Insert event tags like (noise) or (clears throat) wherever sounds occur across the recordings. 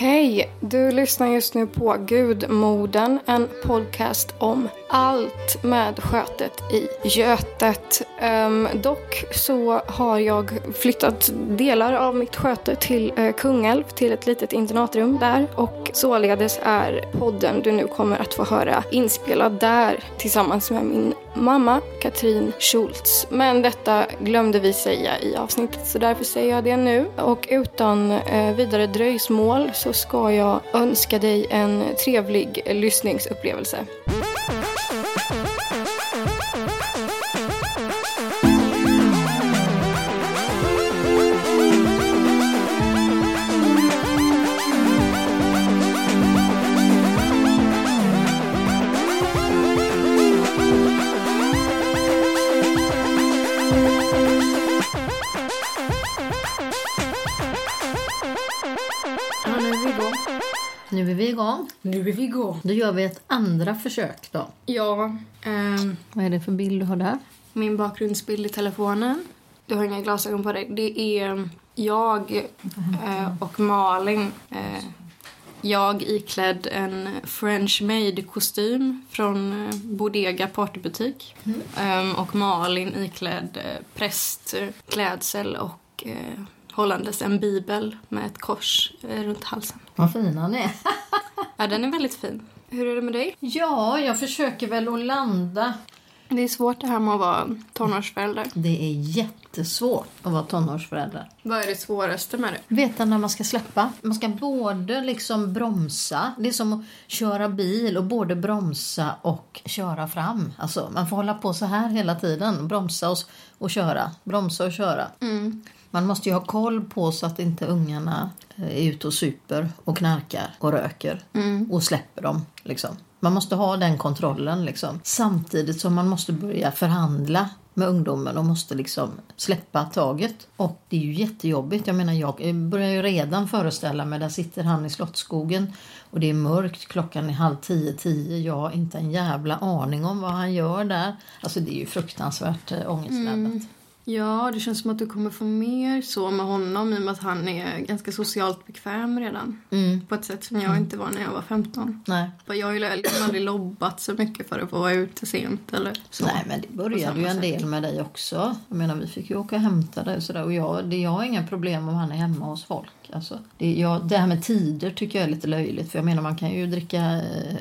Hej! Du lyssnar just nu på Gudmoden, en podcast om allt med skötet i Götet. Um, dock så har jag flyttat delar av mitt sköte till uh, Kungälv, till ett litet internatrum där. Och således är podden du nu kommer att få höra inspelad där tillsammans med min mamma Katrin Schultz. Men detta glömde vi säga i avsnittet så därför säger jag det nu. Och utan eh, vidare dröjsmål så ska jag önska dig en trevlig lyssningsupplevelse. Nu är vi igång. Då gör vi ett andra försök då. Ja. ehm, Vad är det för bild du har där? min bakgrundsbild i telefonen. Du har inga glasögon på dig. Det är jag eh, och Malin. Eh, jag iklädd en French made-kostym från eh, Bodega partybutik. Ehm, och Malin iklädd eh, prästklädsel och eh, hållandes en bibel med ett kors eh, runt halsen. Vad fina ni är. (laughs) Ja, den är väldigt fin. Hur är det med dig? Ja, jag försöker väl att landa. Det är svårt det här med att vara tonårsförälder. Det är jättesvårt att vara tonårsförälder. Vad är det svåraste med det? Veta när man ska släppa. Man ska både liksom bromsa. Det är som att köra bil och både bromsa och köra fram. Alltså, man får hålla på så här hela tiden. Bromsa och, och köra. Bromsa och köra. Man måste ju ha koll på så att inte ungarna eh, är ute och super och knarkar och röker och släpper dem. Liksom. Man måste ha den kontrollen liksom. samtidigt som man måste börja förhandla med ungdomen och måste liksom släppa taget. Och det är ju jättejobbigt. Jag menar, jag börjar ju redan föreställa mig, där sitter han i Slottsskogen och det är mörkt, klockan är halv tio, tio. Jag har inte en jävla aning om vad han gör där. Alltså det är ju fruktansvärt eh, ångestladdat. Ja, det känns som att du kommer få mer så med honom i och med att han är ganska socialt bekväm redan. Mm. På ett sätt som jag inte var när jag var 15. Nej. Jag har ju liksom aldrig lobbat så mycket för att få vara ute sent eller så. Nej, men det började ju en del med dig också. Jag menar, vi fick ju åka och hämta dig och sådär. Och jag, det, jag har inga problem om han är hemma hos folk. Alltså, det, jag, det här med tider tycker jag är lite löjligt. För jag menar, man kan ju dricka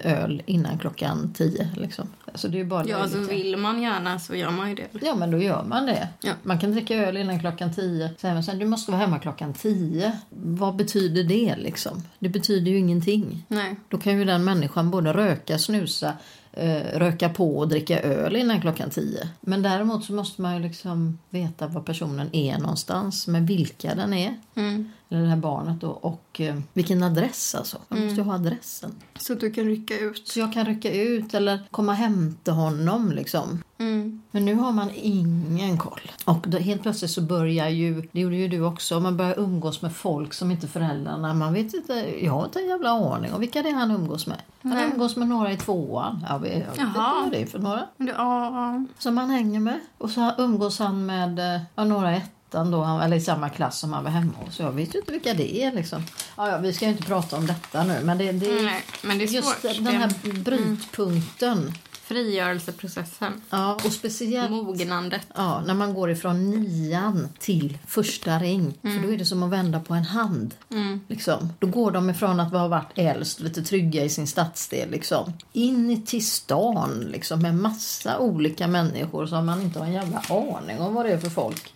eh, öl innan klockan tio. Liksom. Alltså, det är bara Ja, så löjligt. vill man gärna så gör man ju det. Ja, men då gör man det. Ja. Man kan dricka öl innan klockan tio. Man sen, du måste vara hemma klockan tio. Vad betyder det liksom? Det betyder ju ingenting. Nej. Då kan ju den människan både röka, snusa, eh, röka på och dricka öl innan klockan tio. Men däremot så måste man ju liksom veta var personen är någonstans, med vilka den är. Mm. Eller det här barnet då, och eh, vilken adress alltså. Man måste ju ha adressen. Så att du kan rycka ut. Så jag kan rycka ut eller komma och hämta honom liksom. Mm. Men nu har man ingen koll. Och då, helt plötsligt så börjar ju, det gjorde ju du också, man börjar umgås med folk som inte föräldrarna, man vet inte, jag har inte en jävla aning om vilka det är han umgås med. Han Nej. umgås med några i tvåan, jag vet, jag vet inte Jaha. vad det är för några. Ja, Som han hänger med. Och så umgås han med eh, ja, några i ettan då, eller i samma klass som han var hemma hos. Jag vet ju inte vilka det är liksom. Ja, ja, vi ska ju inte prata om detta nu, men det, det Nej, men det är just svårt. den här brytpunkten. Frigörelseprocessen. Ja, och speciellt Mognandet. Ja, när man går ifrån nian till första ring. För då är det som att vända på en hand. Mm. Liksom. Då går de ifrån att ha varit äldst, lite trygga i sin stadsdel, liksom. in till stan liksom, med massa olika människor som man inte har en jävla aning om vad det är för folk.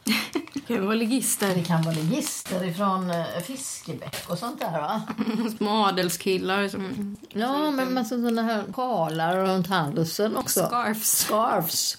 Det (laughs) kan vara ligister. Det kan vara ligister ifrån eh, Fiskebäck och sånt där va? (laughs) Små adelskillar som... Ja, men massa sådana här sjalar runt halsen också. Scarfs. Scarfs.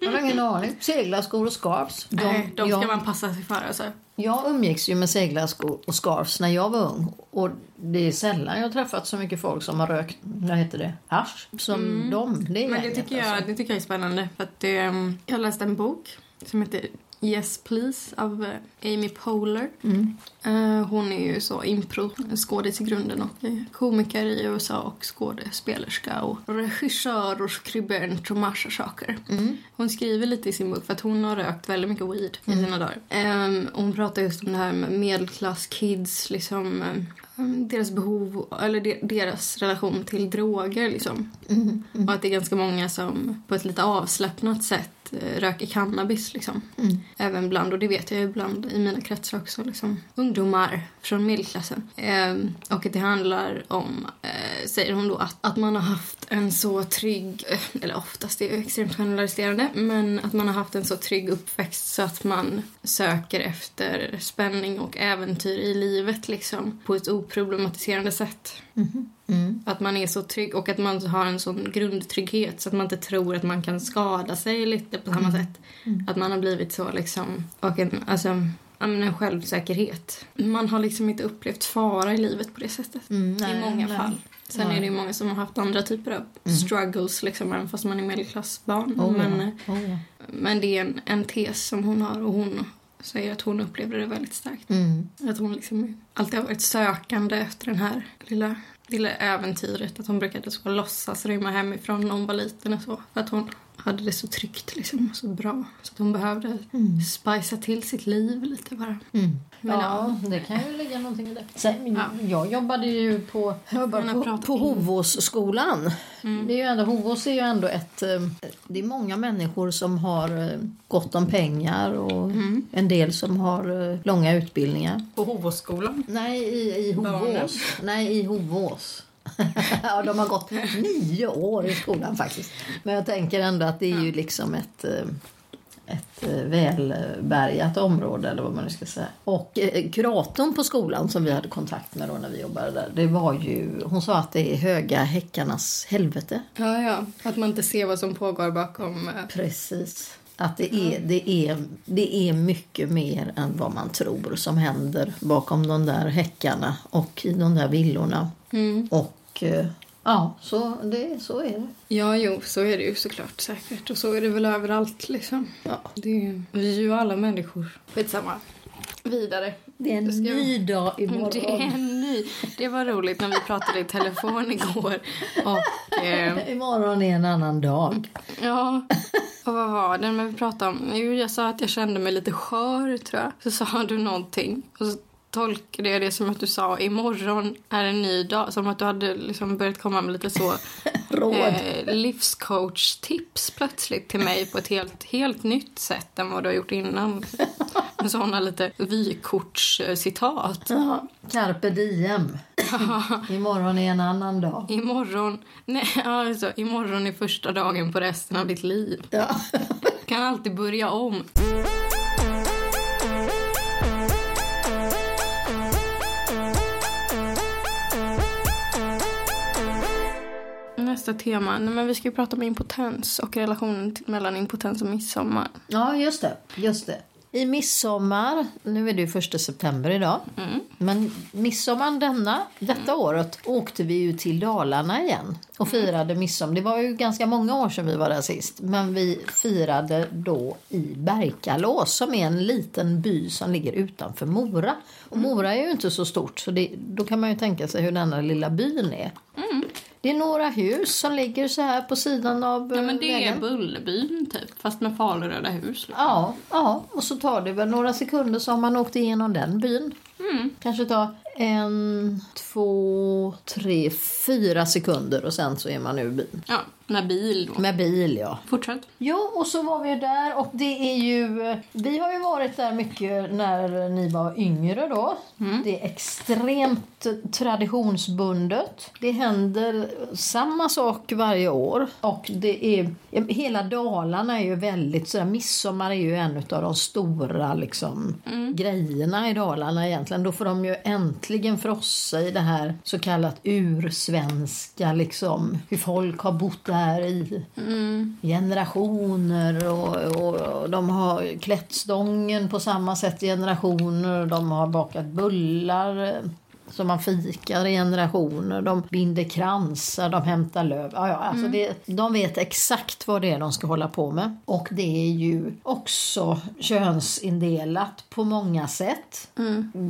Jag har ingen aning. Seglarskor och scarfs. Nej, de ska jag- man passa sig för alltså. Jag umgicks ju med seglarskor och scarfs när jag var ung. Och det är sällan jag har träffat så mycket folk som har rökt, vad heter det, hasch som de. Det Mm. Men det tycker, jag, alltså. det tycker jag är spännande. För att um, jag läste en bok som heter Yes Please av eh, Amy Poehler. Mm. Eh, hon är ju så impro skådis i grunden och är komiker i USA och skådespelerska och regissör och skribent och massa saker. Mm. Hon skriver lite i sin bok för att hon har rökt väldigt mycket weed i sina dagar. Ehm, hon pratar just om det här med medelklasskids liksom um, deras behov, eller de, deras relation till droger liksom. Och att det är ganska många som på ett lite avslappnat sätt eh, röker cannabis liksom. Även bland, och det vet jag ju ibland i mina kretsar också, liksom. ungdomar från medelklassen. Ehm, och att det handlar om, eh, säger hon då, att, att man har haft en så trygg, eh, eller oftast det är ju extremt generaliserande, men att man har haft en så trygg uppväxt så att man söker efter spänning och äventyr i livet liksom på ett oproblematiserande sätt. Att man är så trygg och att man har en sån grundtrygghet så att man inte tror att man kan skada sig lite på samma sätt. Att man har blivit så liksom, och en, alltså, ja, en självsäkerhet. Man har liksom inte upplevt fara i livet på det sättet. Mm, nej, I många nej. fall. Sen Nej. är det ju många som har haft andra typer av struggles liksom, även fast man är medelklassbarn. Oh, men, ja. Oh, ja. men det är en, en tes som hon har och hon säger att hon upplevde det väldigt starkt. Mm. Att hon liksom alltid har varit sökande efter den här lilla, lilla äventyret. Att hon brukade så låtsas rymma hemifrån när hon var liten och så. För att hon hade det så tryggt liksom så bra. Så att hon behövde spicea till sitt liv lite bara. Mm. Men ja, det kan ju ligga någonting i det. Sen, Ja. Jag jobbade ju på, jobbade på, på. Hovåsskolan. Det är ju ändå, Hovås är ju ändå ett... eh, Det är många människor som har eh, gott om pengar och en del som har eh, långa utbildningar. På Hovåsskolan? Nej, i, i Barnen. Hovås. Nej, i Hovås. (laughs) ja, de har gått nio år i skolan faktiskt. Men jag tänker ändå att det är ju liksom ett, eh, ett eh, välbärgat område eller vad man nu ska säga. Och eh, kuratorn på skolan som vi hade kontakt med då när vi jobbade där, det var ju, hon sa att det är höga häckarnas helvete. Ja, ja. Att man inte ser vad som pågår bakom... eh, Precis. Att det är, det, är, det är mycket mer än vad man tror som händer bakom de där häckarna och i de där villorna. Mm. Och ja, så, det, så är det. Ja, jo, så är det ju såklart säkert. Och så är det väl överallt liksom. Ja. Det är, ju- vi är ju alla människor. Skitsamma. Vidare. Det är en ska- ny dag imorgon. Det är en ny. Det var roligt när vi pratade i telefon igår. Och eh, (laughs) Imorgon är en annan dag. ja, och vad var det men vi pratade om? Jo, jag sa att jag kände mig lite skör tror jag. Så sa du någonting. Och så tolkade jag det som att du sa imorgon är en ny dag. Som att du hade liksom börjat komma med lite så (laughs) Råd. eh, livscoach-tips plötsligt till mig på ett helt, helt nytt sätt än vad du har gjort innan. (laughs) Med sådana lite vykortscitat. Ja, carpe diem. (laughs) Imorgon är en annan dag. Imorgon, nej, alltså, imorgon är första dagen på resten av ditt liv. Ja. Kan alltid börja om. Nästa tema. Nej, men vi ska ju prata om impotens och relationen till, mellan impotens och midsommar. ja, just det. Just det. I midsommar, nu är det ju första september idag, men midsommar denna, detta året åkte vi ju till Dalarna igen och firade midsommar. Det var ju ganska många år sedan vi var där sist, men vi firade då i Berkalås som är en liten by som ligger utanför Mora. Och Mora är ju inte så stort, så det, då kan man ju tänka sig hur denna lilla byn är. Det är några hus som ligger så här på sidan av Ja, men det vägen. är Bullerbyn typ, fast med faluröda hus. liksom. Ja, ja, och så tar det väl några sekunder så har man åkt igenom den byn. Kanske tar en, två, tre, fyra sekunder och sen så är man ur byn. Ja, med bil då. Med bil, ja. Fortsätt. Jo, och så var vi ju där och det är ju... Vi har ju varit där mycket när ni var yngre då. Det är extremt traditionsbundet. Det händer samma sak varje år. Och det är... Hela Dalarna är ju väldigt... Sådär, midsommar är ju en av de stora liksom, grejerna i Dalarna egentligen. Då får de ju äntligen frossa i det här så kallat ursvenska liksom. Hur folk har bott där i generationer och, och, och de har klätt stången på samma sätt i generationer. De har bakat bullar som man fikar i generationer. De binder kransar, de hämtar löv. Ja, ja, alltså det, de vet exakt vad det är de ska hålla på med. Och det är ju också könsindelat på många sätt.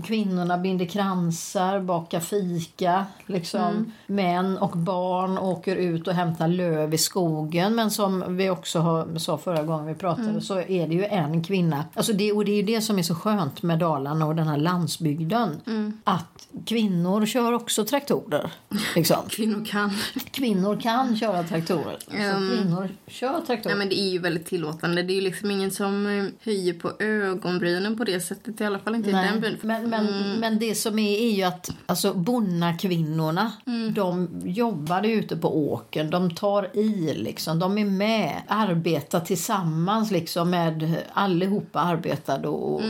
Kvinnorna binder kransar, bakar fika. Liksom. Män och barn åker ut och hämtar löv i skogen. Men som vi också har, sa förra gången vi pratade så är det ju en kvinna. Alltså det, och det är ju det som är så skönt med Dalarna och den här landsbygden. Att kvinnor kör också traktorer. Liksom. (laughs) Kvinnor kan. Kvinnor kan köra traktorer. Så Ehm. kvinnor kör traktorer. Ja, men det är ju väldigt tillåtande. Det är ju liksom ingen som eh, höjer på ögonbrynen på det sättet. I alla fall inte i den byn. Men, men, men det som är, är ju att alltså, bonnakvinnorna, de jobbar ute på åkern, de tar i liksom, de är med, arbetar tillsammans liksom med allihopa arbetade och, och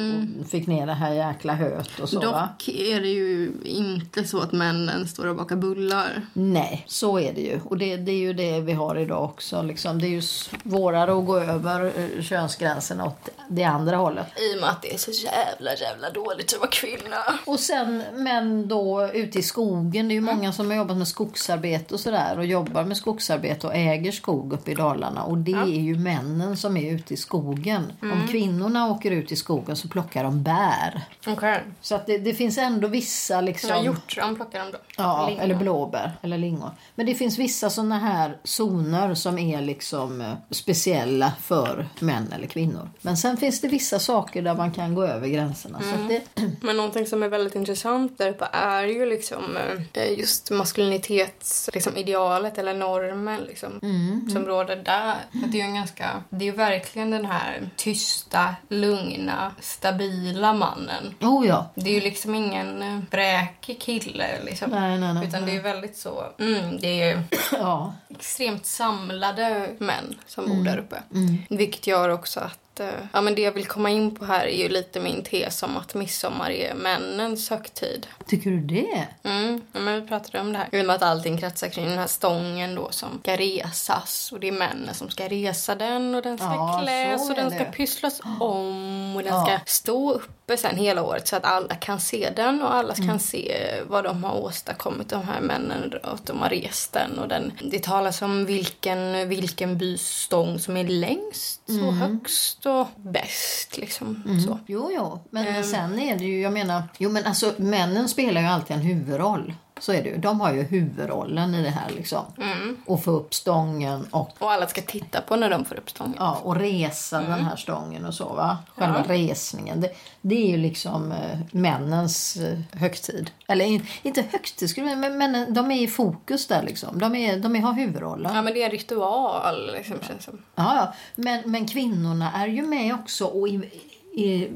fick ner det här jäkla höet och så? Dock är det ju inte så att männen står och bakar bullar. Nej, så är det ju. Och det, det är ju det vi har idag också. Liksom. Det är ju svårare att gå över eh, könsgränserna åt det andra hållet. I och med att det är så jävla, jävla dåligt att vara kvinna. Och sen men då ute i skogen, det är ju många som har jobbat med skogsarbete och sådär och jobbar med skogsarbete och äger skog uppe i Dalarna och det är ju männen som är ute i skogen. Om kvinnorna åker ut i skogen så plockar de bär. Okej. Så att det, det finns ändå vissa liksom... Ja, hjortron plockar de då. Ja, Lingon. eller blåbär eller lingon. Men det finns vissa såna här zoner som är liksom eh, speciella för män eller kvinnor. Men sen finns det vissa saker där man kan gå över gränserna. Så att det, (clears throat) Men någonting som är väldigt intressant där uppe är ju liksom eh, just maskulinitets liksom idealet eller normen liksom, som råder där. För det är ju en ganska, det är verkligen den här tysta, lugna, stabila mannen. oh ja. Det är ju liksom ingen eh, bräkig kille liksom. Nej, nej, nej. Utan det är väldigt så, mm, det är (clears throat) Ja. extremt samlade män som bor där uppe. Vilket gör också att, eh, ja men det jag vill komma in på här är ju lite min tes om att midsommar är männens högtid. Tycker du det? Mm, ja, men vi pratade om det här. I och med att allting kretsar kring den här stången då som ska resas. Och det är männen som ska resa den och den ska Ja, kläs och den ska pysslas (gasps) om och den Ja. ska stå uppe sen hela året så att alla kan se den och alla Mm. kan se vad de har åstadkommit, de här männen, att de har rest den. Och den det talas om vilken, vilken bys stång som är längst Mm. och högst och bäst liksom. Så. Jo, jo. Men Ehm. sen är det ju, jag menar, jo men alltså männen spelar ju alltid en huvudroll. Så är det ju. De har ju huvudrollen i det här liksom. Mm. Och få upp stången och Och alla ska titta på när de får upp stången. Ja, och resa Mm. den här stången och så va. Själva resningen. Det, det är ju liksom eh, männens eh, högtid. Eller in, inte högtid, skulle jag- men männen, de är i fokus där liksom. De, är, de är, har huvudrollen. Ja men det är en ritual liksom känns som. Ja, ja. Men, men kvinnorna är ju med också och är, är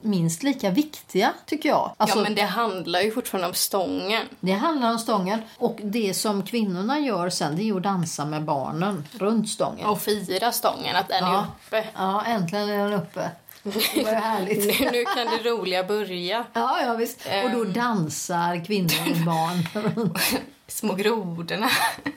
minst lika viktiga tycker jag. Alltså, ja men det handlar ju fortfarande om stången. Det handlar om stången och det som kvinnorna gör sen det är att dansa med barnen runt stången. Och fira stången, att den är Ja. uppe. Ja, äntligen är den uppe. (laughs) Ju härligt. Nu, nu kan det roliga börja. Ja, ja visst. Och då Ehm. dansar kvinnor och barn. (laughs) Små grodorna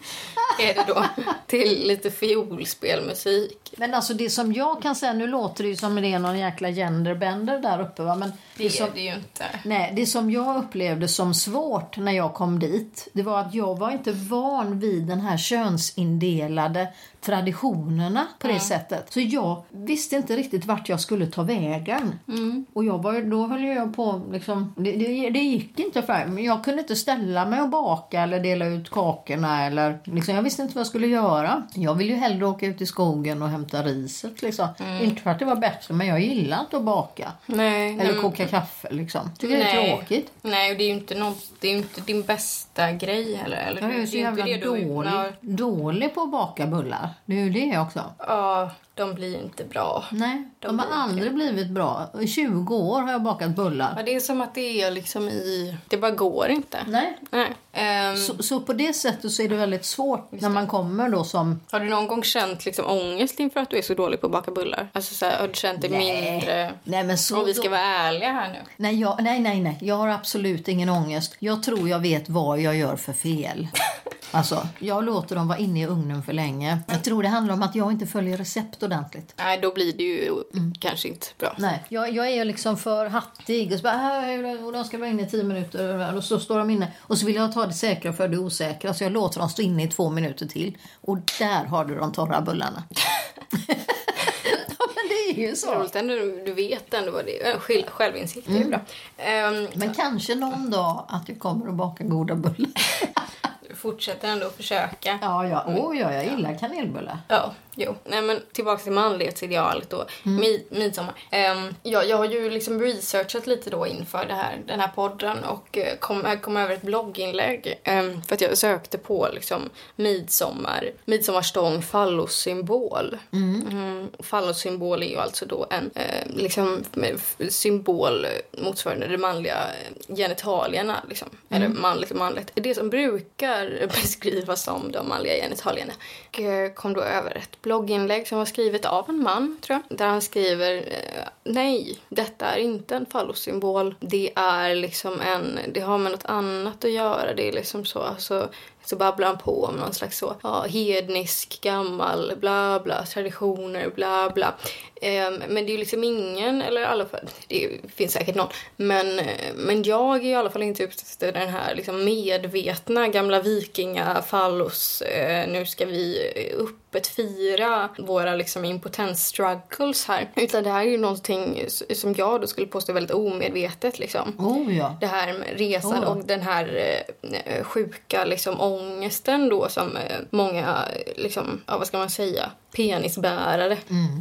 (laughs) är det då. Till lite fiolspelmusik. Men alltså det som jag kan säga, nu låter det ju som det är någon jäkla genderbender där uppe va. Men Det det som, är det ju inte. nej, det som jag upplevde som svårt när jag kom dit, det var att jag var inte van vid den här könsindelade traditionerna på det sättet. Så jag visste inte riktigt vart jag skulle ta vägen. Och jag var, då höll jag på, liksom, det, det, det gick inte för men Jag kunde inte ställa mig och baka eller dela ut kakorna. Eller, liksom, jag visste inte vad jag skulle göra. Jag ville ju hellre åka ut i skogen och hämta riset. Liksom. Inte för att det var bättre, men jag gillar inte att baka. Nej. Eller nej, koka kaffe liksom. Tycker det är tråkigt. Nej, och det är ju inte, något, det är inte din bästa grej heller. Eller? Jag är ju så jävla dålig, dålig på att baka bullar. Det är ju det också. Ja, de blir inte bra. Nej, de, De har aldrig blivit bra. I 20 år har jag bakat bullar. Ja, det är som att det är liksom i... Det bara går inte. Nej. Nej. Ehm, Så, så på det sättet så är det väldigt svårt när man kommer då som... Har du någon gång känt liksom ångest inför att du är så dålig på att baka bullar? Alltså så här, har du känt dig mindre... Nej, men så... Om vi ska vara ärliga här nu. Nej, jag, nej, nej, nej. Jag har absolut ingen ångest. Jag tror jag vet vad jag gör för fel. (laughs) Alltså, jag låter dem vara inne i ugnen för länge. Jag tror det handlar om att jag inte följer recept ordentligt. Nej, då blir det ju kanske inte bra. Nej, jag, jag är ju liksom för hattig. Och så bara, "Äh, och de ska vara inne i tio minuter. Och så står de inne. Och så vill jag ta det säkra för det osäkra. Så jag låter dem stå inne i två minuter till. Och där har du de torra bullarna. (laughs) ja, men det är ju Så så. roligt ändå, du du vet ändå vad det är. Själv, självinsikt är ju bra. Ehm, Men kanske någon dag att jag kommer att baka goda bullar. (laughs) fortsätter ändå att försöka. Ja, ja. Oh, ja, jag gillar kanelbullar. Ja, Jo, nej men tillbaka till manlighetsidealet då. Mm. Mi, midsommar. Um, ja, jag har ju liksom researchat lite då inför det här, den här podden och eh, kom, jag kom över ett blogginlägg um, för att jag sökte på liksom midsommar, midsommarstång fallossymbol. Mm. Mm, fallossymbol är ju alltså då en eh, liksom, symbol motsvarande de manliga eh, genitalierna. Liksom. Eller manligt och manligt. Det som brukar (laughs) beskrivas som de manliga genitalierna. Och eh, kom då över ett blogginlägg som var skrivet av en man, tror jag. Där han skriver eh, nej, detta är inte en fallossymbol. Det är liksom en, det har med något annat att göra. Det är liksom så, alltså så babblar han på om någon slags så, ja, hednisk, gammal, bla bla, traditioner, bla bla. Ehm, men det är ju liksom ingen, eller i alla fall, det finns säkert någon, men, eh, men jag är i alla fall inte ute efter den här liksom medvetna gamla vikinga fallos, eh, nu ska vi eh, öppet fira våra liksom impotens-struggles här. Utan det här är ju någonting som jag då skulle påstå är väldigt omedvetet liksom Oh ja. det här med resan Ja. och den här eh, sjuka liksom, ångesten då som eh, många, eh, liksom, ja, vad ska man säga, penisbärare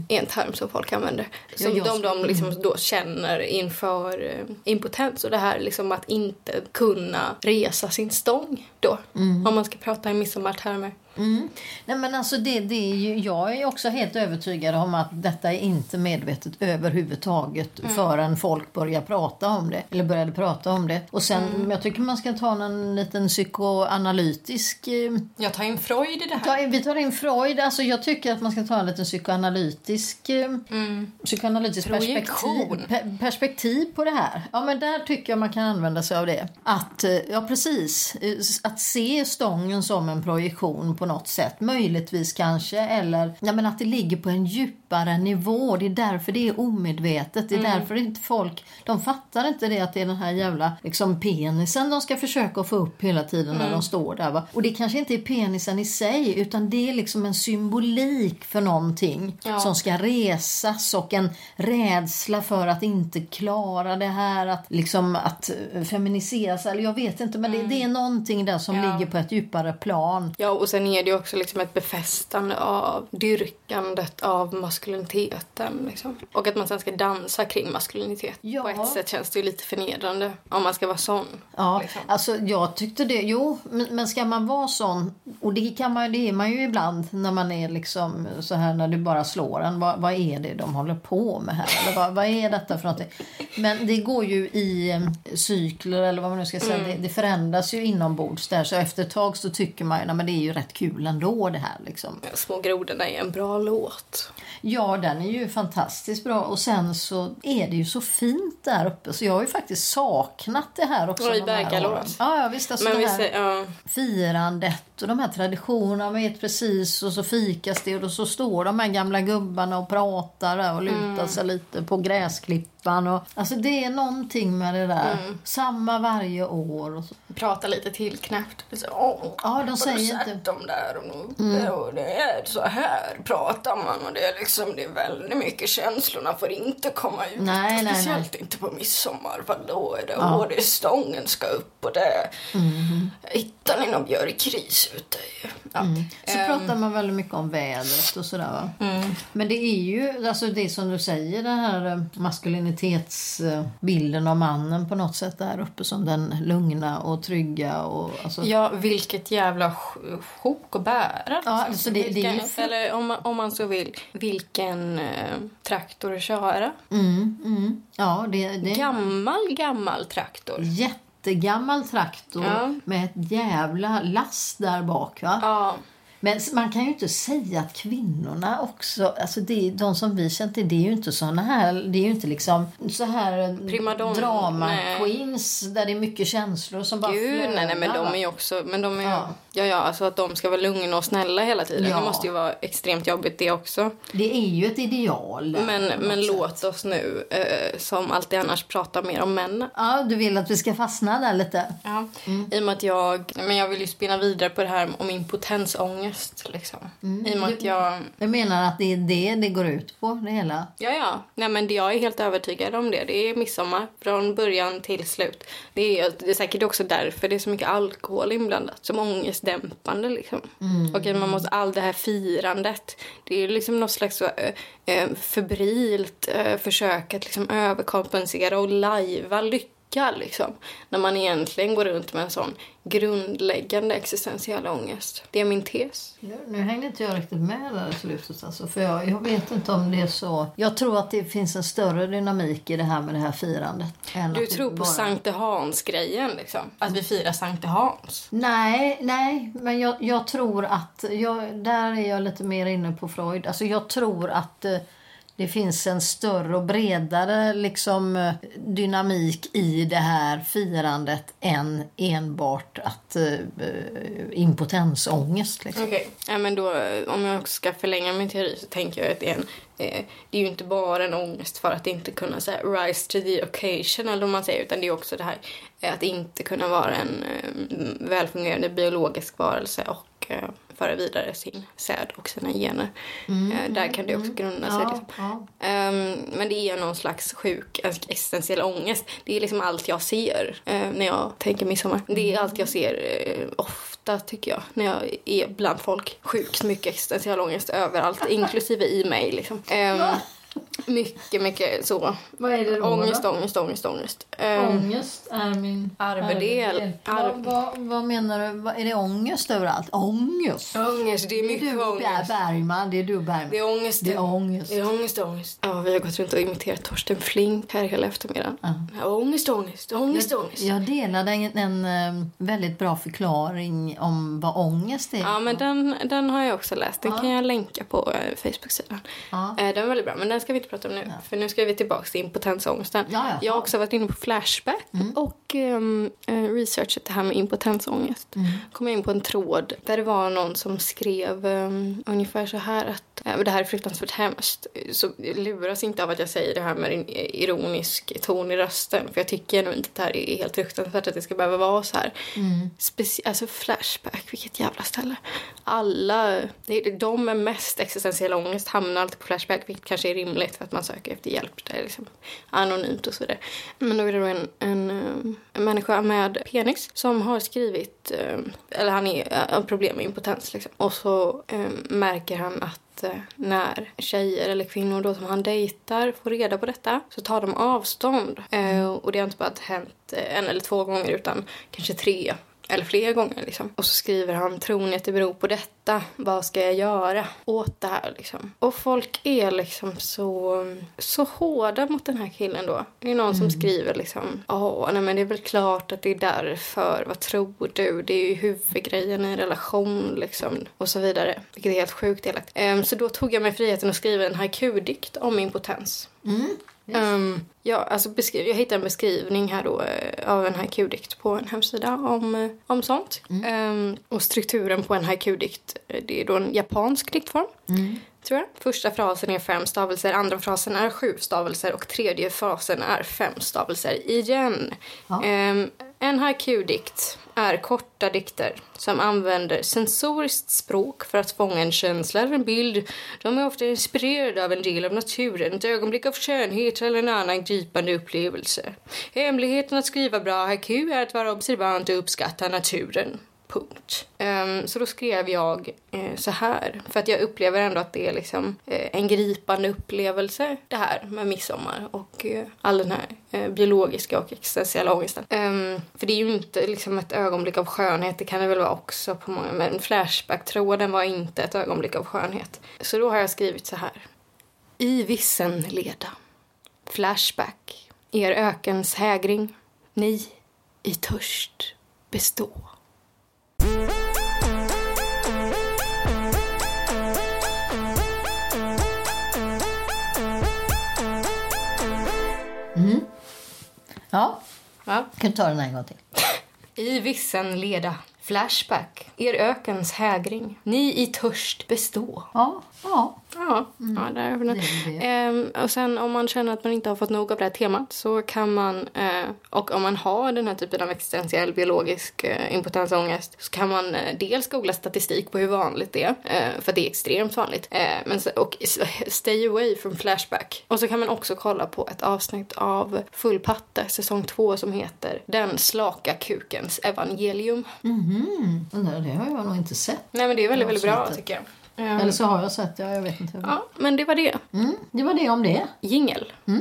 är en term som folk använder. Som Mm. jag de, de liksom då känner inför eh, impotens och det här liksom att inte kunna resa sin stång då. Mm. Om man ska prata i midsommartermer. Mm. Nej, men alltså det, det är ju, jag är också helt övertygad om att detta är inte medvetet överhuvudtaget Mm. förrän folk börjar prata om det. Eller började prata om det. Och sen, Mm. jag tycker man ska ta en liten psykoanalytisk... Eh, Jag tar in Freud i det här. ta, vi tar in Freud. Alltså jag tycker att man ska ta en liten psykoanalytisk, eh, Mm. psykoanalytisk perspektiv, pe, perspektiv på det här. Ja, men där tycker jag man kan använda sig av det. Att, eh, ja precis, eh, att se stången som en projektion på något sätt. Möjligtvis kanske, eller ja, men att det ligger på en djupare nivå. Det är därför det är omedvetet. Det är därför inte folk, de fattar inte det att det är den här jävla liksom, penisen de ska försöka få upp hela tiden när de står där. Va? Och det kanske inte är penisen i sig, utan det är liksom en symbolik för någonting Ja. som ska resas och en rädsla för att inte klara det här, att liksom att eh, feminiseras, eller jag vet inte, men det, det är någonting där som Ja. ligger på ett djupare plan. Ja, och sen är det ju också liksom ett befästande av dyrkandet av maskuliniteten. Liksom. Och att man sen ska dansa kring maskulinitet. Ja. På ett sätt känns det ju lite förnedrande om man ska vara sån. Ja, liksom. alltså jag tyckte det. Jo, men, men ska man vara sån, och det kan man det är man ju ibland när man är liksom så här när du bara slår en. Vad, vad är det de håller på med här? Eller vad, vad är detta för någonting? Men det går ju i eh, cykler eller vad man nu ska säga. Mm. Det, det förändras ju inombords där. Så efter ett tag så tycker man ju, nej men det är ju rätt kul ändå det här liksom. Små grodorna är en bra låt. Ja, den är ju fantastiskt bra. Och sen så är det ju så fint där uppe. Så jag har ju faktiskt saknat det här också. Ja, i Bergalås. Ja, ja, visst. Alltså Men det här säger, ja, firandet och de här traditionerna. Vet precis och så fikas det och så står de här gamla gubbarna och pratar och lutar Mm. sig lite på gräsklippan. Och, alltså det är någonting med det där. Mm. Samma varje år. Och så. prata lite tillknäppt. Så, Åh, Ja, de har säger du inte- Mm. sett dem där och, nu, och det är så här pratar man och det är liksom det är väldigt mycket känslorna får inte komma ut. Nej, nej, Speciellt inte på midsommar för då är det, Ja. det är stången ska upp och det Mm. hittar ni någon björkris ute Ja. Så Ehm, pratar man väldigt mycket om vädret och sådär va. mm. Men det är ju alltså det som du säger, den här eh, maskulinitetsbilden av mannen på något sätt där uppe som den lugna och trygga och alltså, Ja, vilket jävla sj- sjok att bära. Ja, liksom. så det- det är vilken, Eller om man, om man så vill, vilken eh, traktor att köra. mm, mm, ja det, det Gammal, gammal traktor. en jättegammal traktor Ja. med ett jävla lass där bak va. Ja, Men man kan ju inte säga att kvinnorna också, alltså det, de som vi känt till, det är ju inte såna här, det är ju inte liksom så här Primadonna, drama nej. queens där det är mycket känslor som bara gud nej, nej men flödar, de är ju också, men de är Ja. ja. ja alltså att de ska vara lugna och snälla hela tiden. Ja. Det måste ju vara extremt jobbigt det också. Det är ju ett ideal. Men, men sätt. låt oss nu, eh, som alltid annars, prata mer om männen. Ja, du vill att vi ska fastna där lite? Ja. Mm. I och med att jag, men jag vill ju spinna vidare på det här om impotensångest. Ångest. Liksom. I och med jag... Jag menar att det är det det går ut på, det hela. Ja, ja. Nej, men jag är helt övertygad om det. Det är midsommar från början till slut. Det är, det är säkert också därför det är så mycket alkohol inblandat. Som ångestdämpande liksom. Och att man måste, all det här firandet. Det är liksom något slags så, eh, eh, febrilt eh, försök att liksom överkompensera och lajva lycka liksom. När man egentligen går runt med en sån grundläggande existentiell ångest. Det är min tes. Nu, nu hängde inte jag riktigt med där i slutet. Alltså, för jag, jag vet inte om det är så. Jag tror att det finns en större dynamik i det här med det här firandet. än Du att det tror på bara- Sankte Hans-grejen liksom? Att vi firar Sankte Hans? Nej, nej, men jag, jag tror att... Jag, där är jag lite mer inne på Freud. Alltså jag tror att eh, det finns en större och bredare liksom, dynamik i det här firandet än enbart att eh, impotensångest. Liksom. Okej. Ja, men då, om jag ska förlänga min teori så tänker jag att det är en eh, det är ju inte bara en ångest för att inte kunna så här, rise to the occasion eller vad man säger utan det är också det här eh, att inte kunna vara en eh, välfungerande biologisk varelse och eh, föra vidare sin säd och sina gener. Eh, där kan det också grunda sig. Ja, Liksom. ja. Ehm, men det är någon slags sjuk existentiell ångest. Det är liksom allt jag ser eh, när jag tänker midsommar. Det är allt jag ser eh, ofta tycker jag när jag är bland folk. Sjukt mycket existentiell ångest överallt, (laughs) inklusive i mig. Liksom. Ehm, mycket, mycket så. Vad är det då? Ångest, då? ångest, ångest, ångest. Ehm, Ångest är min Arvedel. Arv- Vad, vad, vad menar du? Vad- Är det ångest överallt? Ångest? ångest, det är Det är mycket du ångest. Bergman. Det är du Bergman. Det är ångest. Det är ångest. Det är ångest, ångest. Ja, vi har gått runt och imiterat Torsten Flink här hela eftermiddagen. Ja, ångest, ångest, ångest, ångest. Jag delade en, en eh, väldigt bra förklaring om vad ångest är. Ja, men den, den har jag också läst. Den kan jag länka på eh, Facebook-sidan. Ja. Eh, den är väldigt bra, men den ska vi inte prata om nu. För nu ska vi tillbaka till impotensångesten. Ja, ja. Jag har också varit inne på Flashback och um, researchat det här med impotensångest. kom jag in på en tråd där det var någon som skrev um, ungefär så här att eh, det här är fruktansvärt hemskt. Så luras inte av att jag säger det här med en ironisk ton i rösten. För jag tycker nog inte att det här är helt fruktansvärt att det ska behöva vara så här. Speci- alltså Flashback, vilket jävla ställe. Alla, de med mest existentiell ångest hamnar alltid på Flashback, vilket kanske är rimligt för att man söker efter hjälp. Det är liksom anonymt och så vidare. Men då är det då en, en, eh, en människa med penis som har skrivit, eh, eller han har eh, problem med impotens liksom. Och så märker han att när tjejer eller kvinnor då som han dejtar får reda på detta så tar de avstånd. Och det har inte bara hänt en eller två gånger utan kanske tre eller fler gånger liksom. Och så skriver han, tror ni att det beror på detta? Vad ska jag göra åt det här liksom? Och folk är liksom så, så hårda mot den här killen då. Det är någon som skriver liksom, ja, nej men det är väl klart att det är därför. Vad tror du? Det är ju huvudgrejen i en relation liksom. Och så vidare. Vilket är helt sjukt elakt. Ehm, så då tog jag mig friheten att skriva en haiku-dikt om impotens. Ehm, ja, alltså beskri- jag hittade en beskrivning här då eh, av en haiku-dikt på en hemsida om, eh, om sånt. Ehm, och strukturen på en haiku-dikt, eh, det är då en japansk diktform. Tror jag. Första frasen är fem stavelser, andra frasen är sju stavelser och tredje frasen är fem stavelser igen. Ehm, en haiku-dikt är korta dikter som använder sensoriskt språk för att fånga en känsla eller en bild. De är ofta inspirerade av en del av naturen, ett ögonblick av skönhet eller en annan gripande upplevelse. Hemligheten att skriva bra haiku är att vara observant och uppskatta naturen. Punkt. Ehm, så då skrev jag eh, så här, för att jag upplever ändå att det är liksom eh, en gripande upplevelse det här med midsommar och eh, all den här biologiska och existentiella ångesten. Ehm, för det är ju inte liksom ett ögonblick av skönhet, det kan det väl vara också på många, men Flashback-tråden var inte ett ögonblick av skönhet. Så då har jag skrivit så här. I vissen leda, Flashback, er ökens hägring, ni i törst bestå. Ja, Ja. kan du ta den en gång till? I vissen leda, Flashback. Er ökens hägring. Ni i törst bestå. Ja, ja. Ja, ja där det. Ehm, och sen om man känner att man inte har fått nog av det här temat så kan man, eh, och om man har den här typen av existentiell biologisk eh, impotensångest så kan man eh, dels googla statistik på hur vanligt det är, eh, för det är extremt vanligt, eh, men, och (laughs) stay away from flashback. Och så kan man också kolla på ett avsnitt av Full patte, säsong två som heter Den slaka kukens evangelium. Mhm. Det har jag nog inte sett. Nej men det är väldigt, väldigt bra tycker jag. Ehm, Eller så har jag sett det, jag vet inte. Ja, men det var det. Mm, det var det om det. Jingel. Åh,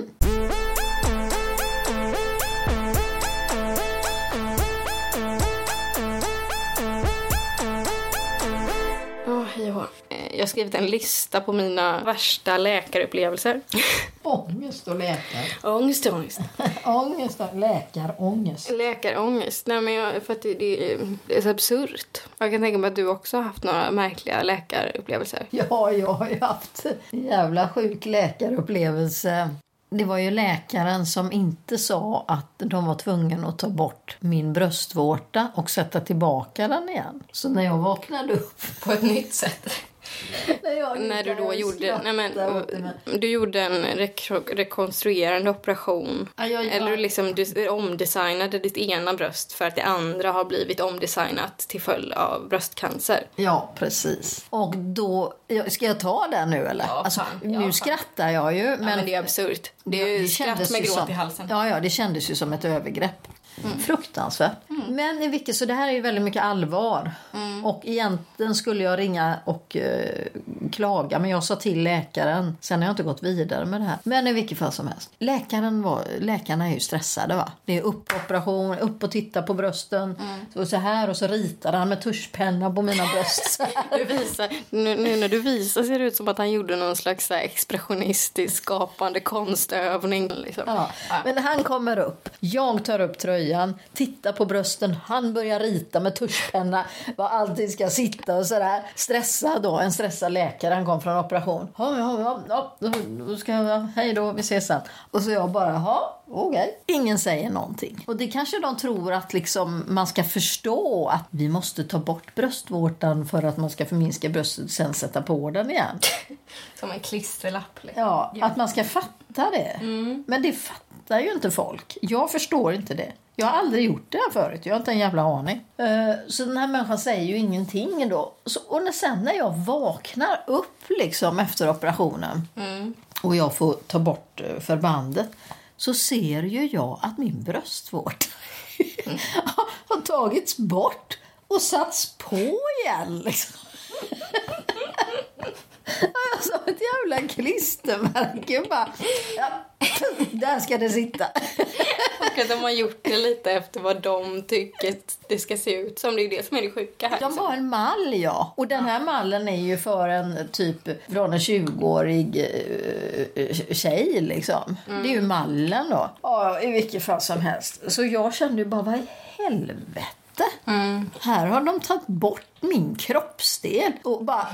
Jag har skrivit en lista på mina värsta läkarupplevelser. (laughs) Ångest och läkare. ångest, ångest. Ångest och läkarångest. (laughs) Läkarångest. Nej, men jag, för att det, det är så absurt. Jag kan tänka mig att du också har haft några märkliga läkarupplevelser. Ja, jag har ju haft en jävla sjuk läkarupplevelse. Det var ju läkaren som inte sa att de var tvungna att ta bort min bröstvårta och sätta tillbaka den igen. Så när jag vaknade upp... På ett nytt sätt. När, jag (laughs) du då jag gjorde, nej men, det, men- du gjorde en rekro- rekonstruerande operation. Ja, jag- Eller du liksom du omdesignade ditt ena bröst för att det andra har blivit omdesignat till följd av bröstcancer. Ja, precis. Och då... ja, Ska jag ta den nu eller? Ja, alltså, fan. Ja, nu fan. skrattar jag ju. Men, Men, det är absurt. Det är ju skratt kändes med gråt som, i halsen. Ja, ja, det kändes ju som ett övergrepp. Mm. Fruktansvärt. Men i vilket så det här är ju väldigt mycket allvar. Mm. Och egentligen skulle jag ringa och eh, klaga men jag sa till läkaren. Sen har jag inte gått vidare med det här. Men i vilket fall som helst. Läkaren var, läkarna är ju stressade va. Det är upp på operation, upp och titta på brösten. Mm. Så, så här och så ritar han med tuschpenna på mina bröst. (laughs) Du visar, nu, nu när du visar ser det ut som att han gjorde någon slags här expressionistisk skapande konstövning. Liksom. Ja. Men han kommer upp, jag tar upp tröjan, tittar på brösten, han börjar rita med tuschpenna var allting ska sitta och sådär. Stressad då, en stressad läkare, han kom från operation. Ja, ja, ja, ja då, ska jag, hej då, vi ses sen. Och så jag bara, ja, okej. Ingen säger någonting. Och det kanske de tror att liksom man ska förstå att vi måste ta bort bröstvårtan för att man ska förminska bröstet och sen sätta på den igen. (laughs) Som en klisterlapp. Liksom. Ja, att man ska fatta det. Men det fattar ju inte folk. Jag förstår inte det. Jag har aldrig gjort det här förut. Jag har inte en jävla aning. Eh, Så den här människan säger ju ingenting då. Så, och när, sen när jag vaknar upp liksom efter operationen och jag får ta bort eh, förbandet så ser ju jag att min bröstvårta (laughs) har tagits bort och satts på igen. Liksom. (laughs) (laughs) Alltså ett jävla klistermärke bara. Ja, (clears throat) där ska det sitta. (laughs) Och att de har gjort det lite efter vad de tycker det ska se ut som. Det är det som är det sjuka här. De liksom. har en mall, ja. Och den här mallen är ju för en typ från en 20-årig eh, tjej liksom. Det är ju mallen då. Ja, i vilket fall som helst. Så jag kände ju bara, vad i helvete? Här har de tagit bort min kroppsdel och bara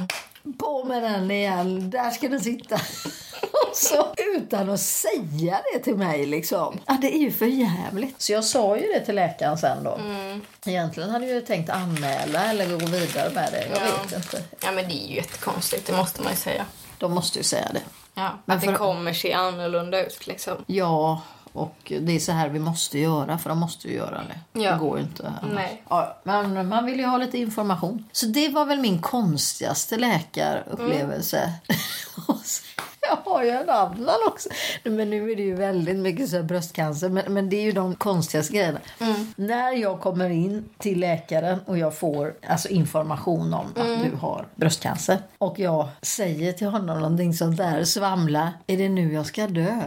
på med den igen. Där ska den sitta. (laughs) Och så utan att säga det till mig liksom. Ja, det är ju för jävligt. Så jag sa ju det till läkaren sen då. Egentligen hade jag ju tänkt anmäla eller gå vidare med det. Jag Ja. vet inte. Ja men det är ju jättekonstigt, det måste man ju säga. De måste ju säga det. Ja, Men att för- det kommer se annorlunda ut liksom. Ja, och det är så här vi måste göra för de måste ju göra det. Ja. Det går ju inte annars. Nej. Ja, men man vill ju ha lite information. Så det var väl min konstigaste läkarupplevelse. (laughs) Så- Jag har ju en annan också. Men nu är det ju väldigt mycket så bröstcancer. Men, men det är ju de konstigaste grejerna. När jag kommer in till läkaren och jag får alltså information om att du har bröstcancer. Och jag säger till honom någonting sånt där. Svamla, är det nu jag ska dö?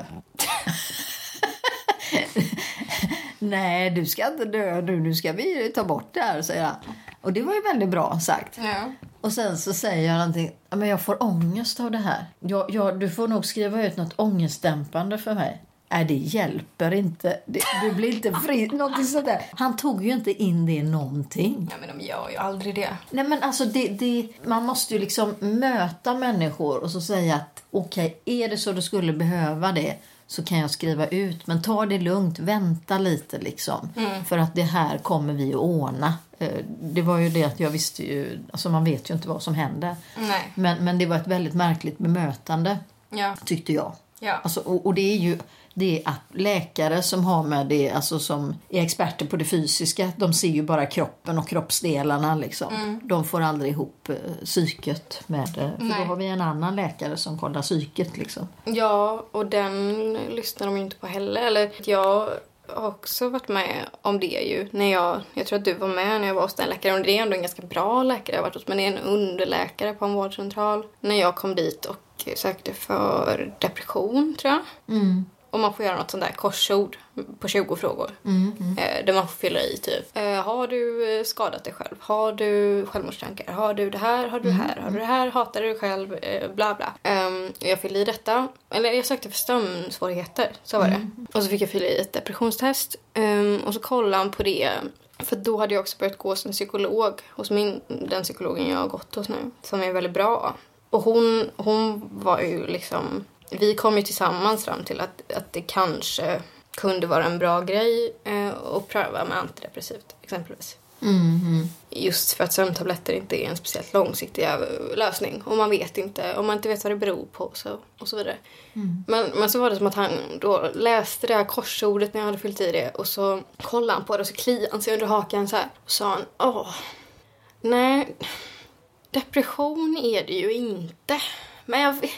(laughs) Nej, du ska inte dö nu. Nu ska vi ta bort det här, säger han. Och det var ju väldigt bra sagt. Ja. Och sen så säger jag någonting. "Ja, Men jag får ångest av det här. Jag, jag, du får nog skriva ut något ångestdämpande för mig. Nej, det hjälper inte. Det, du blir inte fri. (laughs) Någonting sånt där. Han tog ju inte in det någonting. ja men de gör ju aldrig det. Nej men alltså det, det, man måste ju liksom möta människor och så säga att okej, är det så du skulle behöva det så kan jag skriva ut. Men ta det lugnt, vänta lite liksom. För att det här kommer vi att ordna. Eh, Det var ju det att jag visste ju, alltså man vet ju inte vad som händer. Nej. Men, men det var ett väldigt märkligt bemötande Ja. tyckte jag. Ja. Alltså, och, och det är ju det att läkare som har med det, alltså som är experter på det fysiska, de ser ju bara kroppen och kroppsdelarna liksom. De får aldrig ihop eh, psyket med det. För Nej. då har vi en annan läkare som kollar psyket liksom. Ja, och den lyssnar de ju inte på heller. Eller jag har också varit med om det ju. När jag, jag tror att du var med när jag var hos den läkaren. Och det är ändå en ganska bra läkare jag har varit hos. Men det är en underläkare på en vårdcentral. När jag kom dit och sökte för depression tror jag. Och man får göra något sånt där korsord på 20 frågor. Eh, där man får fylla i typ. Eh, har du eh, skadat dig själv? Har du självmordstankar? Har du det här? Har du det här? Har du det här? Hatar du dig själv? Eh, bla bla. Ehm, jag fyllde i detta. Eller jag sökte för sömnsvårigheter. Så var det. Och så fick jag fylla i ett depressionstest. Ehm, och så kollade han på det. För då hade jag också börjat gå en psykolog. Hos min, den psykologen jag har gått hos nu. Som är väldigt bra. Och hon, hon var ju liksom... Vi kom ju tillsammans fram till att, att det kanske kunde vara en bra grej eh, att pröva med antidepressivt exempelvis. Just för att sömntabletter inte är en speciellt långsiktig lösning. Och man vet inte, om man inte vet vad det beror på så, och så vidare. Men, men så var det som att han då läste det här korsordet när jag hade fyllt i det och så kollade han på det och så kliade han sig under hakan så här. Och sa han, åh, nej, depression är det ju inte. Men jag, vet-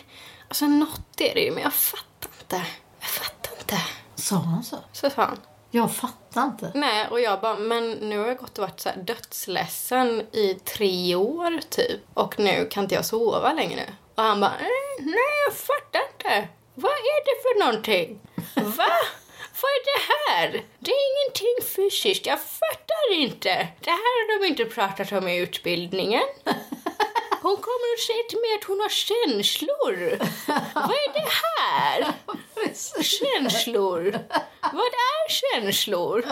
alltså något är det ju, men jag fattar inte. Jag fattar inte. Sa han så? Så sa han. Jag fattar inte. Nej, och jag bara, men nu har jag gått och varit så här dödsledsen i tre år typ. Och nu kan inte jag sova längre. Och han bara, "Eh, nej jag fattar inte. Vad är det för någonting? Va? Vad är det här? Det är ingenting fysiskt, jag fattar inte. Det här har de inte pratat om i utbildningen. (laughs) Hon kommer och säger till mig att hon har känslor. (laughs) Vad är det här? Känslor? Vad är känslor?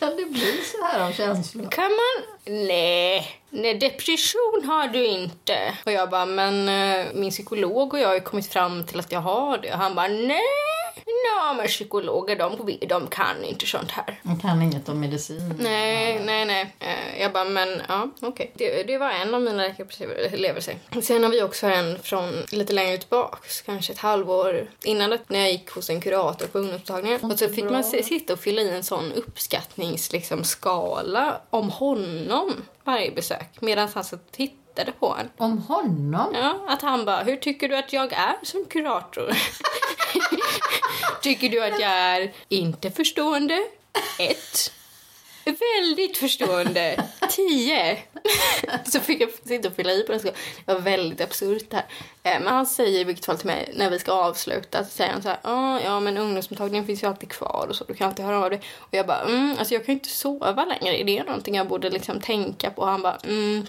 kan det bli så här av känslor? Kan man... Nej. Nej, depression har du inte. Och jag bara, men eh, min psykolog och jag har ju kommit fram till att jag har det. Och han bara, nej. Nej, men psykologer de, de kan inte sånt här. Man kan inget om medicin. Nej, nej, nej. Eh, Jag bara, men ja, okej. Det, det var en av mina läkarupplevelser. Sen har vi också en från lite längre tillbaks, kanske ett halvår innan det, när jag gick hos en kurator på ungdomsmottagningen. Och så fick man se- sitta och fylla i en sån uppskattningsskala liksom, skala om honom varje besök medan han satt och tittade på en. Om honom? Ja, att han bara, hur tycker du att jag är som kurator? (laughs) tycker du att jag är inte förstående? Ett. Väldigt förstående. Tio. Så fick jag sitta och fylla i på den. Det var väldigt absurt här. Eh, Men han säger i vilket fall till mig när vi ska avsluta så säger han så här, "Ah, ja men ungdomsmottagningen finns ju alltid kvar och så, du kan alltid höra av dig. Och jag bara, mm, alltså jag kan ju inte sova längre. Är det någonting jag borde liksom tänka på? Och han bara, mm,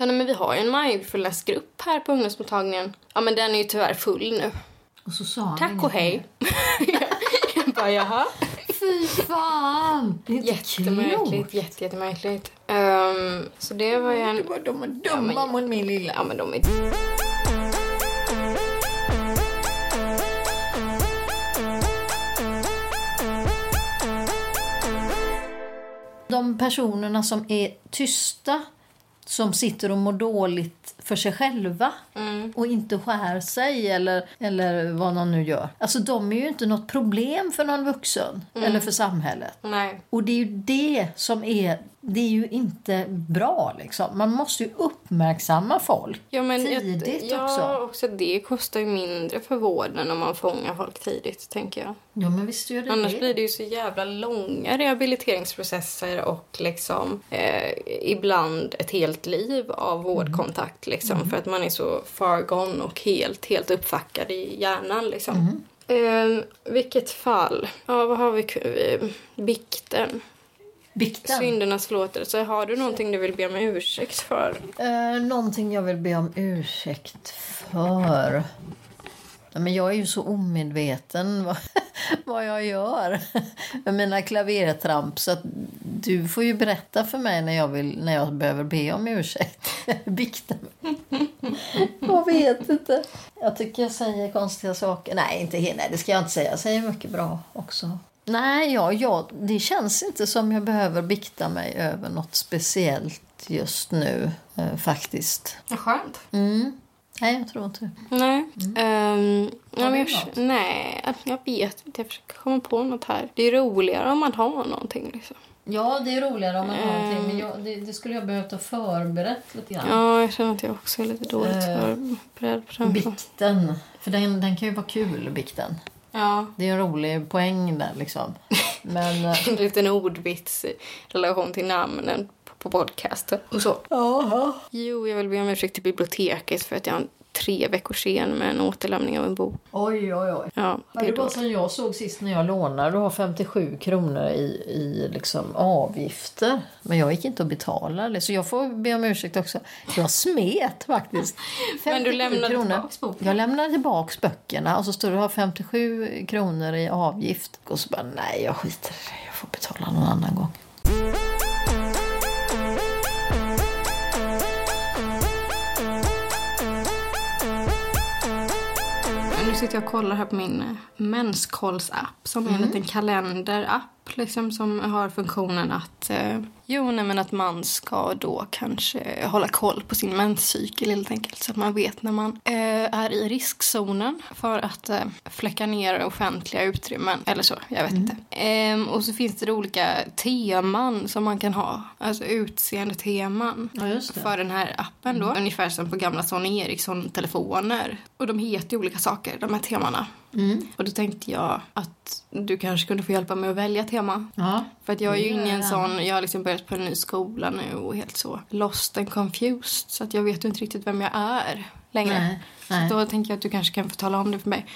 Ja, nej, men vi har ju en mindfulnessgrupp här på ungdomsmottagningen. Ja, men den är ju tyvärr full nu. Och så sa han Tack och hej. (laughs) jag bara, jaha. Fy fan! Det är inte Jättemärkligt, jätte, jättemärkligt. Um, så det var ju en... De är dumma mot min lilla. Ja, men de är... De personerna som är tysta, som sitter och mår dåligt för sig själva och inte skär sig eller, eller vad någon nu gör. Alltså de är ju inte något problem för någon vuxen eller för samhället. Nej. Och det är ju det som är, det är ju inte bra liksom. Man måste ju uppmärksamma folk Ja, men tidigt ja, också. också det kostar ju mindre för vården om man fångar folk tidigt, tänker jag. Ja men visst gör det Annars det. blir det ju så jävla långa rehabiliteringsprocesser och liksom eh, ibland ett helt liv av vårdkontakt liksom för att man är så far gone och helt, helt uppfackad i hjärnan liksom. Eh, vilket fall? Ja, vad har vi? eh, Bikten. Bikten. Syndernas förlåtelse. Har du någonting du vill be om ursäkt för? Eh, någonting jag vill be om ursäkt för. Men jag är ju så omedveten (laughs) vad, vad jag gör med mina klavertramp. Så du får ju berätta för mig när jag, vill, när jag behöver be om ursäkt. (laughs) Bikta mig. (laughs) jag vet inte. Jag tycker jag säger konstiga saker. Nej, inte. Nej, det ska jag inte säga. Jag säger mycket bra också. Nej, ja, ja, det känns inte som jag behöver bikta mig över något speciellt just nu, eh, faktiskt. Vad skönt. Mm. Nej, jag tror inte. Nej. Ehm, ja, Har men du jag, nej, jag vet inte. Jag försöker komma på något här. Det är roligare om man har någonting. Liksom. Ja, det är roligare om man har någonting, men jag, det, det skulle jag behövt ha förberett lite grann. Ja, jag känner att jag också är lite dåligt Eh, förberedd på den. Bikten, för den, den kan ju vara kul, bikten. Ja. Det är en rolig poäng där liksom. Men... (laughs) eh, En liten ordvits i relation till namnen på, podcasten och så. Jaha. Jo, jag vill be om ursäkt till biblioteket för att jag tre veckor sen med en återlämning av en bok. Oj, oj, oj. Ja, Ja, det det var då. som jag såg sist när jag lånade. Du har 57 kronor i, i liksom avgifter. Men jag gick inte och betalade. Så jag får be om ursäkt också. Jag smet faktiskt. (laughs) Men du 57 lämnade tillbaks boken? Jag lämnade tillbaka böckerna och så står det har 57 kronor i avgift. Och så bara, nej jag skiter i det. Jag får betala någon annan gång. Nu sitter jag och kollar här på min eh, menskollsapp som är en liten kalenderapp liksom, som har funktionen att eh, jo, nej, men att man ska då kanske hålla koll på sin menscykel helt enkelt så att man vet när man eh, är i riskzonen för att eh, fläcka ner offentliga utrymmen eller så, jag vet inte. Ehm, och så finns det olika teman som man kan ha, alltså utseendeteman Ja, för den här appen då. Ungefär som på gamla Sony Ericsson-telefoner. Och de heter ju olika saker, de här temana. Och då tänkte jag att du kanske kunde få hjälpa mig att välja tema. Ja. För att jag är ju Det gör inne i en jag sån, jag har liksom börjat på en ny skola nu och helt så lost and confused. Så att jag vet ju inte riktigt vem jag är längre. Nej, nej. Så då tänker jag att du kanske kan få tala om det för mig.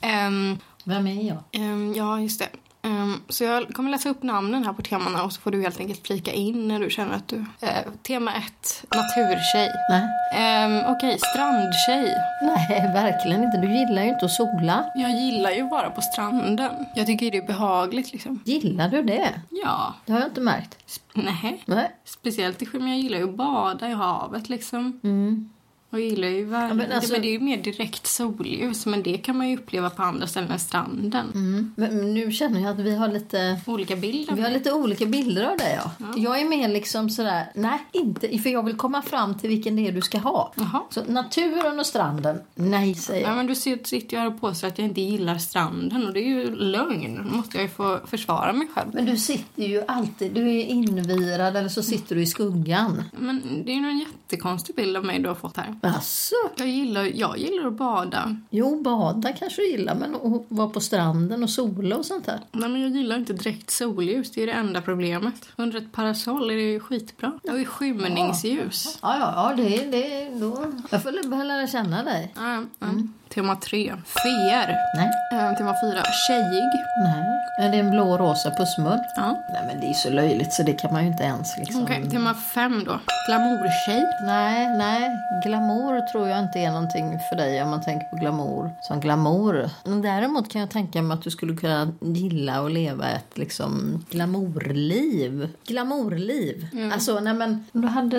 Ehm, Vem är jag? ehm, ja, just det. Ehm, så jag kommer läsa upp namnen här på temana och så får du helt enkelt flika in när du känner att du... Eh, tema 1, naturtjej. Nej. Um, Okej, strandtjej. Nej, verkligen inte. Du gillar ju inte att sola. Jag gillar ju vara på stranden. Jag tycker det är behagligt liksom. Gillar du det? Ja. Det har jag inte märkt. Nej. Nej. Speciellt i men jag gillar ju att bada i havet liksom. Mm. Och jag gillar ju värme. men alltså- det, men det är ju mer direkt solljus. Men det kan man ju uppleva på andra ställen än stranden. Mm. Men nu känner jag att vi har lite... Olika bilder. Vi har lite olika bilder av dig. Ja. Jag är mer liksom sådär, nej inte, för jag vill komma fram till vilken det är du ska ha. Jaha. Så naturen och stranden, nej säger Ja, jag. men du sitter ju här och påstår att jag inte gillar stranden. Och det är ju lögn. Då måste jag ju få försvara mig själv. Men du sitter ju alltid, du är invirad eller så sitter du i skuggan. Men det är ju en jättekonstig bild av mig du har fått här. Alltså, Jag gillar, jag gillar att bada. jo bada kanske du gillar men att vara på stranden och sola och sånt där. Nej, men jag gillar inte direkt solljus. Det är det enda problemet. Under ett parasoll är det skitbra. Och i skymningsljus. Ja, ja, ja det, det, då. Jag får börja lära känna dig. Ja, ja. Tema tre. Feer. Nej, Eh, tema fyra. Tjejig. nej. Är det en blå rosa pussmun? Ja. Nej men det är så löjligt så det kan man ju inte ens liksom... Okej, tema fem då. Glamourtjej. Nej, nej. Glamour tror jag inte är någonting för dig om man tänker på glamour som glamour. Men Däremot kan jag tänka mig att du skulle kunna gilla att leva ett liksom glamourliv. Glamourliv. Alltså, nej men du hade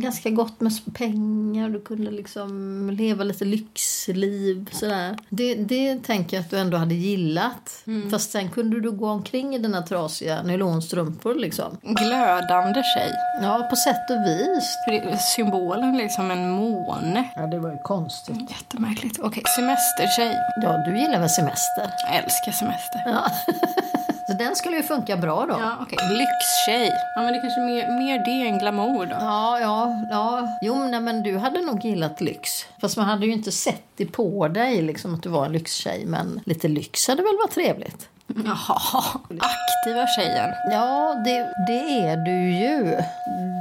ganska gott med pengar, du kunde liksom leva lite lyxliv sådär. Det, det tänker jag att du ändå hade gillat. Fast sen kunde du gå omkring i dina trasiga nylonstrumpor liksom. Glödande tjej. Ja, på sätt och vis. Symbolen liksom en måne. Ja, det var ju konstigt. Jättemärkligt. Okej, semestertjej. Ja, du gillar väl semester? Jag älskar semester. Ja. (laughs) Så den skulle ju funka bra då. Ja, okej. Lyxtjej. Ja, men det är kanske mer, mer det än glamour då. Ja, ja, ja. Jo, nej, men du hade nog gillat lyx. Fast man hade ju inte sett det på dig, liksom att du var en lyxtjej. Men lite lyx hade väl varit trevligt? (laughs) Jaha, aktiva tjejen. Ja, det, det är du ju.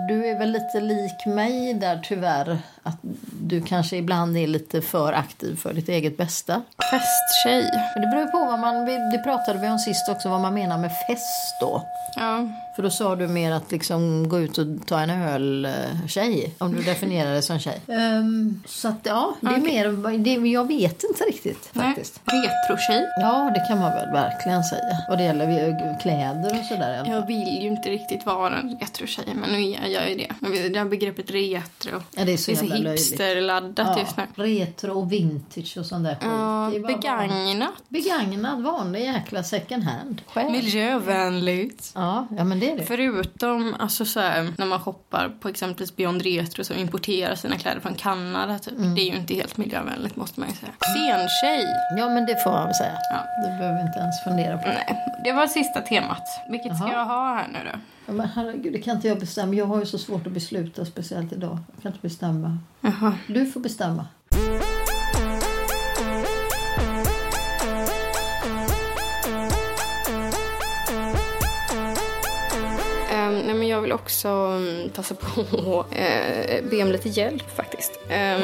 Du är väl lite lik mig där tyvärr. Att du kanske ibland är lite för aktiv för ditt eget bästa. Festtjej. Det beror på vad man... Det pratade vi om sist också, vad man menar med fest då. Ja, För då sa du mer att liksom gå ut och ta en öl eh, tjej om du definierar det som tjej. Ehm, så att ja, det är mer, det, jag vet inte riktigt faktiskt. Retrotjej. Ja, det kan man väl verkligen säga. Och det gäller kläder och sådär. Jag vill ju inte riktigt vara en retrotjej, men nu är jag ju det. Men Det här begreppet retro. Ja, det är så jävla löjligt. hipster superladdat Ja, just nu. retro och vintage och sån där. Ja, Det är bara- begagnat. Begagnad, vanlig jäkla second hand. Själv. Miljövänligt. Ja, ja, men det är det. Förutom alltså så här, när man shoppar på exempelvis Beyond Retro som importerar sina kläder från Kanada. Typ. Det är ju inte helt miljövänligt måste man ju säga. Sentjej. Ja, men det får man väl säga. Ja. Det behöver inte ens fundera på. Nej, det var sista temat. Vilket ska Jaha. jag ha här nu då? Ja, men herregud, det kan inte jag bestämma. Jag har ju så svårt att besluta, speciellt idag. Jag kan inte bestämma. Jaha. Du får bestämma. Också mm, passa på (laughs) att eh, be om lite hjälp faktiskt. Ehm,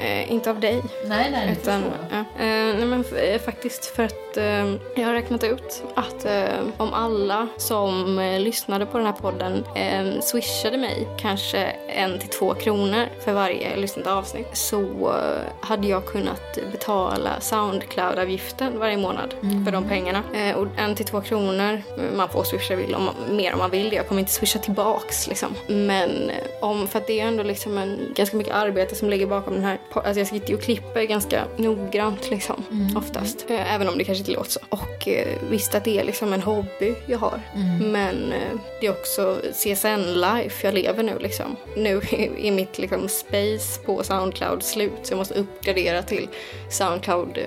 eh, inte av dig. Nej, nej, Utan, eh, nej, men eh, faktiskt för att eh, jag har räknat ut att eh, om alla som lyssnade på den här podden eh, swishade mig kanske en till två kronor för varje lyssnat avsnitt så hade jag kunnat betala Soundcloud-avgiften varje månad för de pengarna. Eh, och en till två kronor, man får swisha vill om, mer om man vill det. Jag kommer inte swisha tillbaks liksom. Men eh, om, för att det är ändå liksom en, ganska mycket arbete som ligger bakom den här. Alltså jag sitter ju och klipper ganska noggrant liksom. Oftast. Eh, även om det kanske inte låter så. Och eh, visst att det är liksom en hobby jag har. Men eh, det är också CSN life jag lever nu liksom. Nu (laughs) är mitt liksom space på Soundcloud slut så jag måste uppgradera till Soundcloud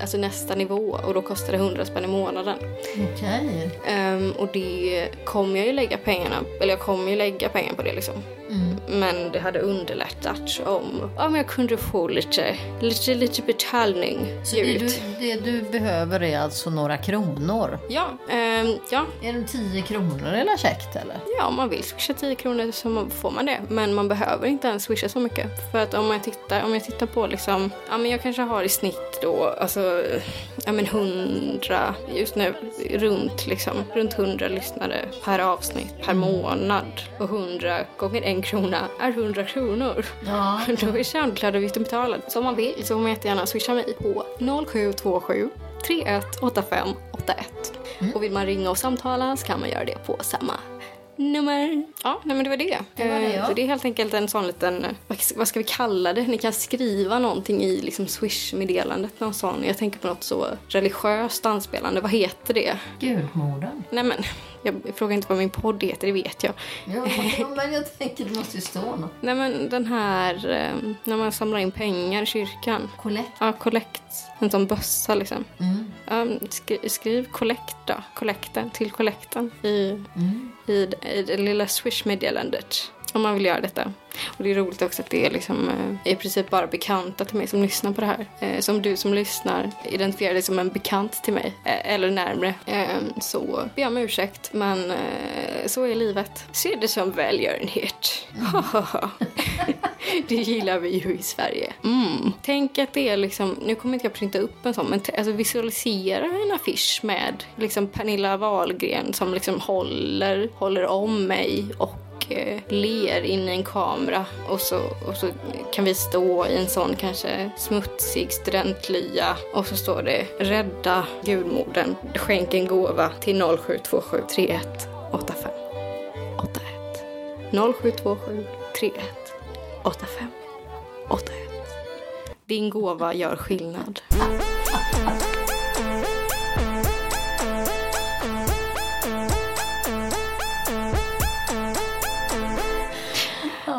alltså nästa nivå och då kostar det 100 spänn i månaden. Okej. Ehm, och det kommer jag ju lägga pengarna, eller jag kommer ju lägga pengar på det liksom. Men det hade underlättat om, om jag kunde få lite, lite, lite betalning Så det du, det du behöver är alltså några kronor. Ja, ehm, ja, Är det 10 kronor eller käckt eller? ja, om man vill swisha 10 kronor så får man det. Men man behöver inte ens swisha så mycket. För att om jag tittar, om jag tittar på liksom, ja men jag kanske har i snitt då, alltså, ja men 100, just nu, runt liksom, runt 100 lyssnare per avsnitt per månad. Och 100 gånger en krona är 100 kronor. Ja. (laughs) Då är Soundcloud-avgiften betalad. Så om man vill så får man jättegärna swisha mig på 0727 318581. Och vill man ringa och samtala så kan man göra det på samma nummer. Ja, nej men det var det. Det var det, Eh, ja. så det är helt enkelt en sån liten, eh, vad ska vi kalla det? Ni kan skriva någonting i liksom Swish-meddelandet. Någon sån. Jag tänker på något så religiöst anspelande. Vad heter det? Gudmodern. Nej men, jag frågar inte vad min podd heter, det vet jag. Ja, men jag tänker det måste ju stå något. Nej men den här, eh, när man samlar in pengar i kyrkan. Kollekt. Ja, kollekt. En sån bössa liksom. Mm. Um, skri- skriv kollekt då. Kollekten till kollekten i, Mm. i, i det lilla Swish-meddelandet. Om man vill göra detta. Och det är roligt också att det är liksom, eh, i princip bara bekanta till mig som lyssnar på det här. Eh, som du som lyssnar identifierar dig som en bekant till mig. Eh, eller närmre. Ehm, så ber jag om ursäkt. Men så är livet. Se det som välgörenhet. (laughs) det gillar vi ju i Sverige. Mm. Tänk att det är liksom, nu kommer inte jag printa upp en sån, men alltså visualisera en affisch med liksom Pernilla Wahlgren som liksom håller, håller om mig och ler in i en kamera och så, och så kan vi stå i en sån kanske smutsig studentlya och så står det rädda gudmodern, skänk en gåva till 0727 31 85 81 0727 31 85 81 Din gåva gör skillnad.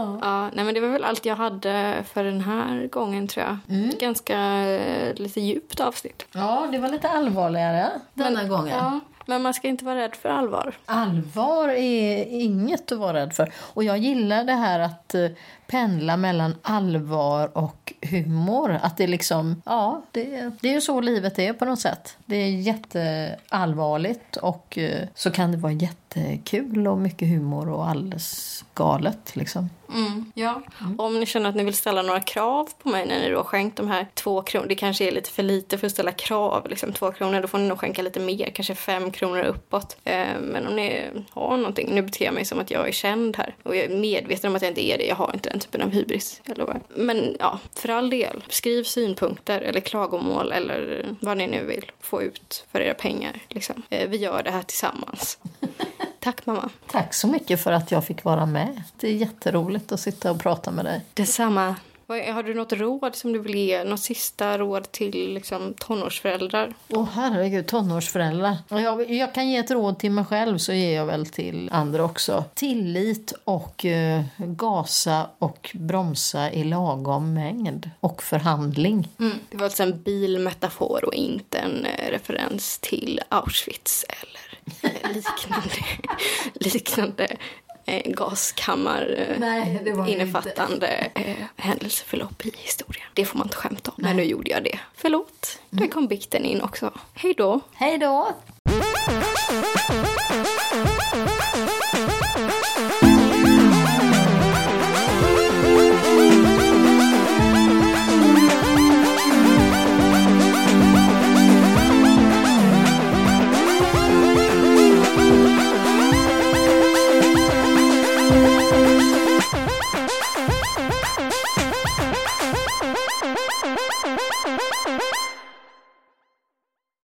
Ja. Ja, nej men det var väl allt jag hade för den här gången tror jag. Ganska eh, lite djupt avsnitt. ja, det var lite allvarligare denna gången. Ja, men man ska inte vara rädd för allvar. Allvar är inget att vara rädd för. Och jag gillar det här att eh, pendla mellan allvar och humor. Att det liksom, ja, det, det är ju så livet är på något sätt. Det är jätteallvarligt och eh, så kan det vara jättekul och mycket humor och alldeles galet liksom. Mm, ja. Om ni känner att ni vill ställa några krav på mig när ni då skänkt de här två kronor. Det kanske är lite för lite för att ställa krav. Liksom. Två kronor, då får ni nog skänka lite mer. Kanske fem kronor uppåt. Eh, men om ni har någonting. Nu beter jag mig som att jag är känd här. Och jag är medveten om att jag inte är det. Jag har inte den typen av hybris. Jag lovar. Men ja, för all del. Skriv synpunkter eller klagomål eller vad ni nu vill få ut för era pengar. Liksom. Eh, vi gör det här tillsammans. (laughs) Tack mamma. Tack så mycket för att jag fick vara med. Det är jätteroligt att sitta och prata med dig. Detsamma. Har du något råd som du vill ge? Något sista råd till liksom, tonårsföräldrar? Åh herregud, tonårsföräldrar. Jag, jag kan ge ett råd till mig själv så ger jag väl till andra också. Tillit och eh, gasa och bromsa i lagom mängd. Och förhandling. Det var alltså en bilmetafor och inte en eh, referens till Auschwitz eller eh, liknande, (laughs) liknande eh, gaskammar eh, Nej, innefattande eh, händelseförlopp i historien. Det får man inte skämta om. Men nu gjorde jag det. Förlåt. Där kom bikten in också. Hej då. Hej då!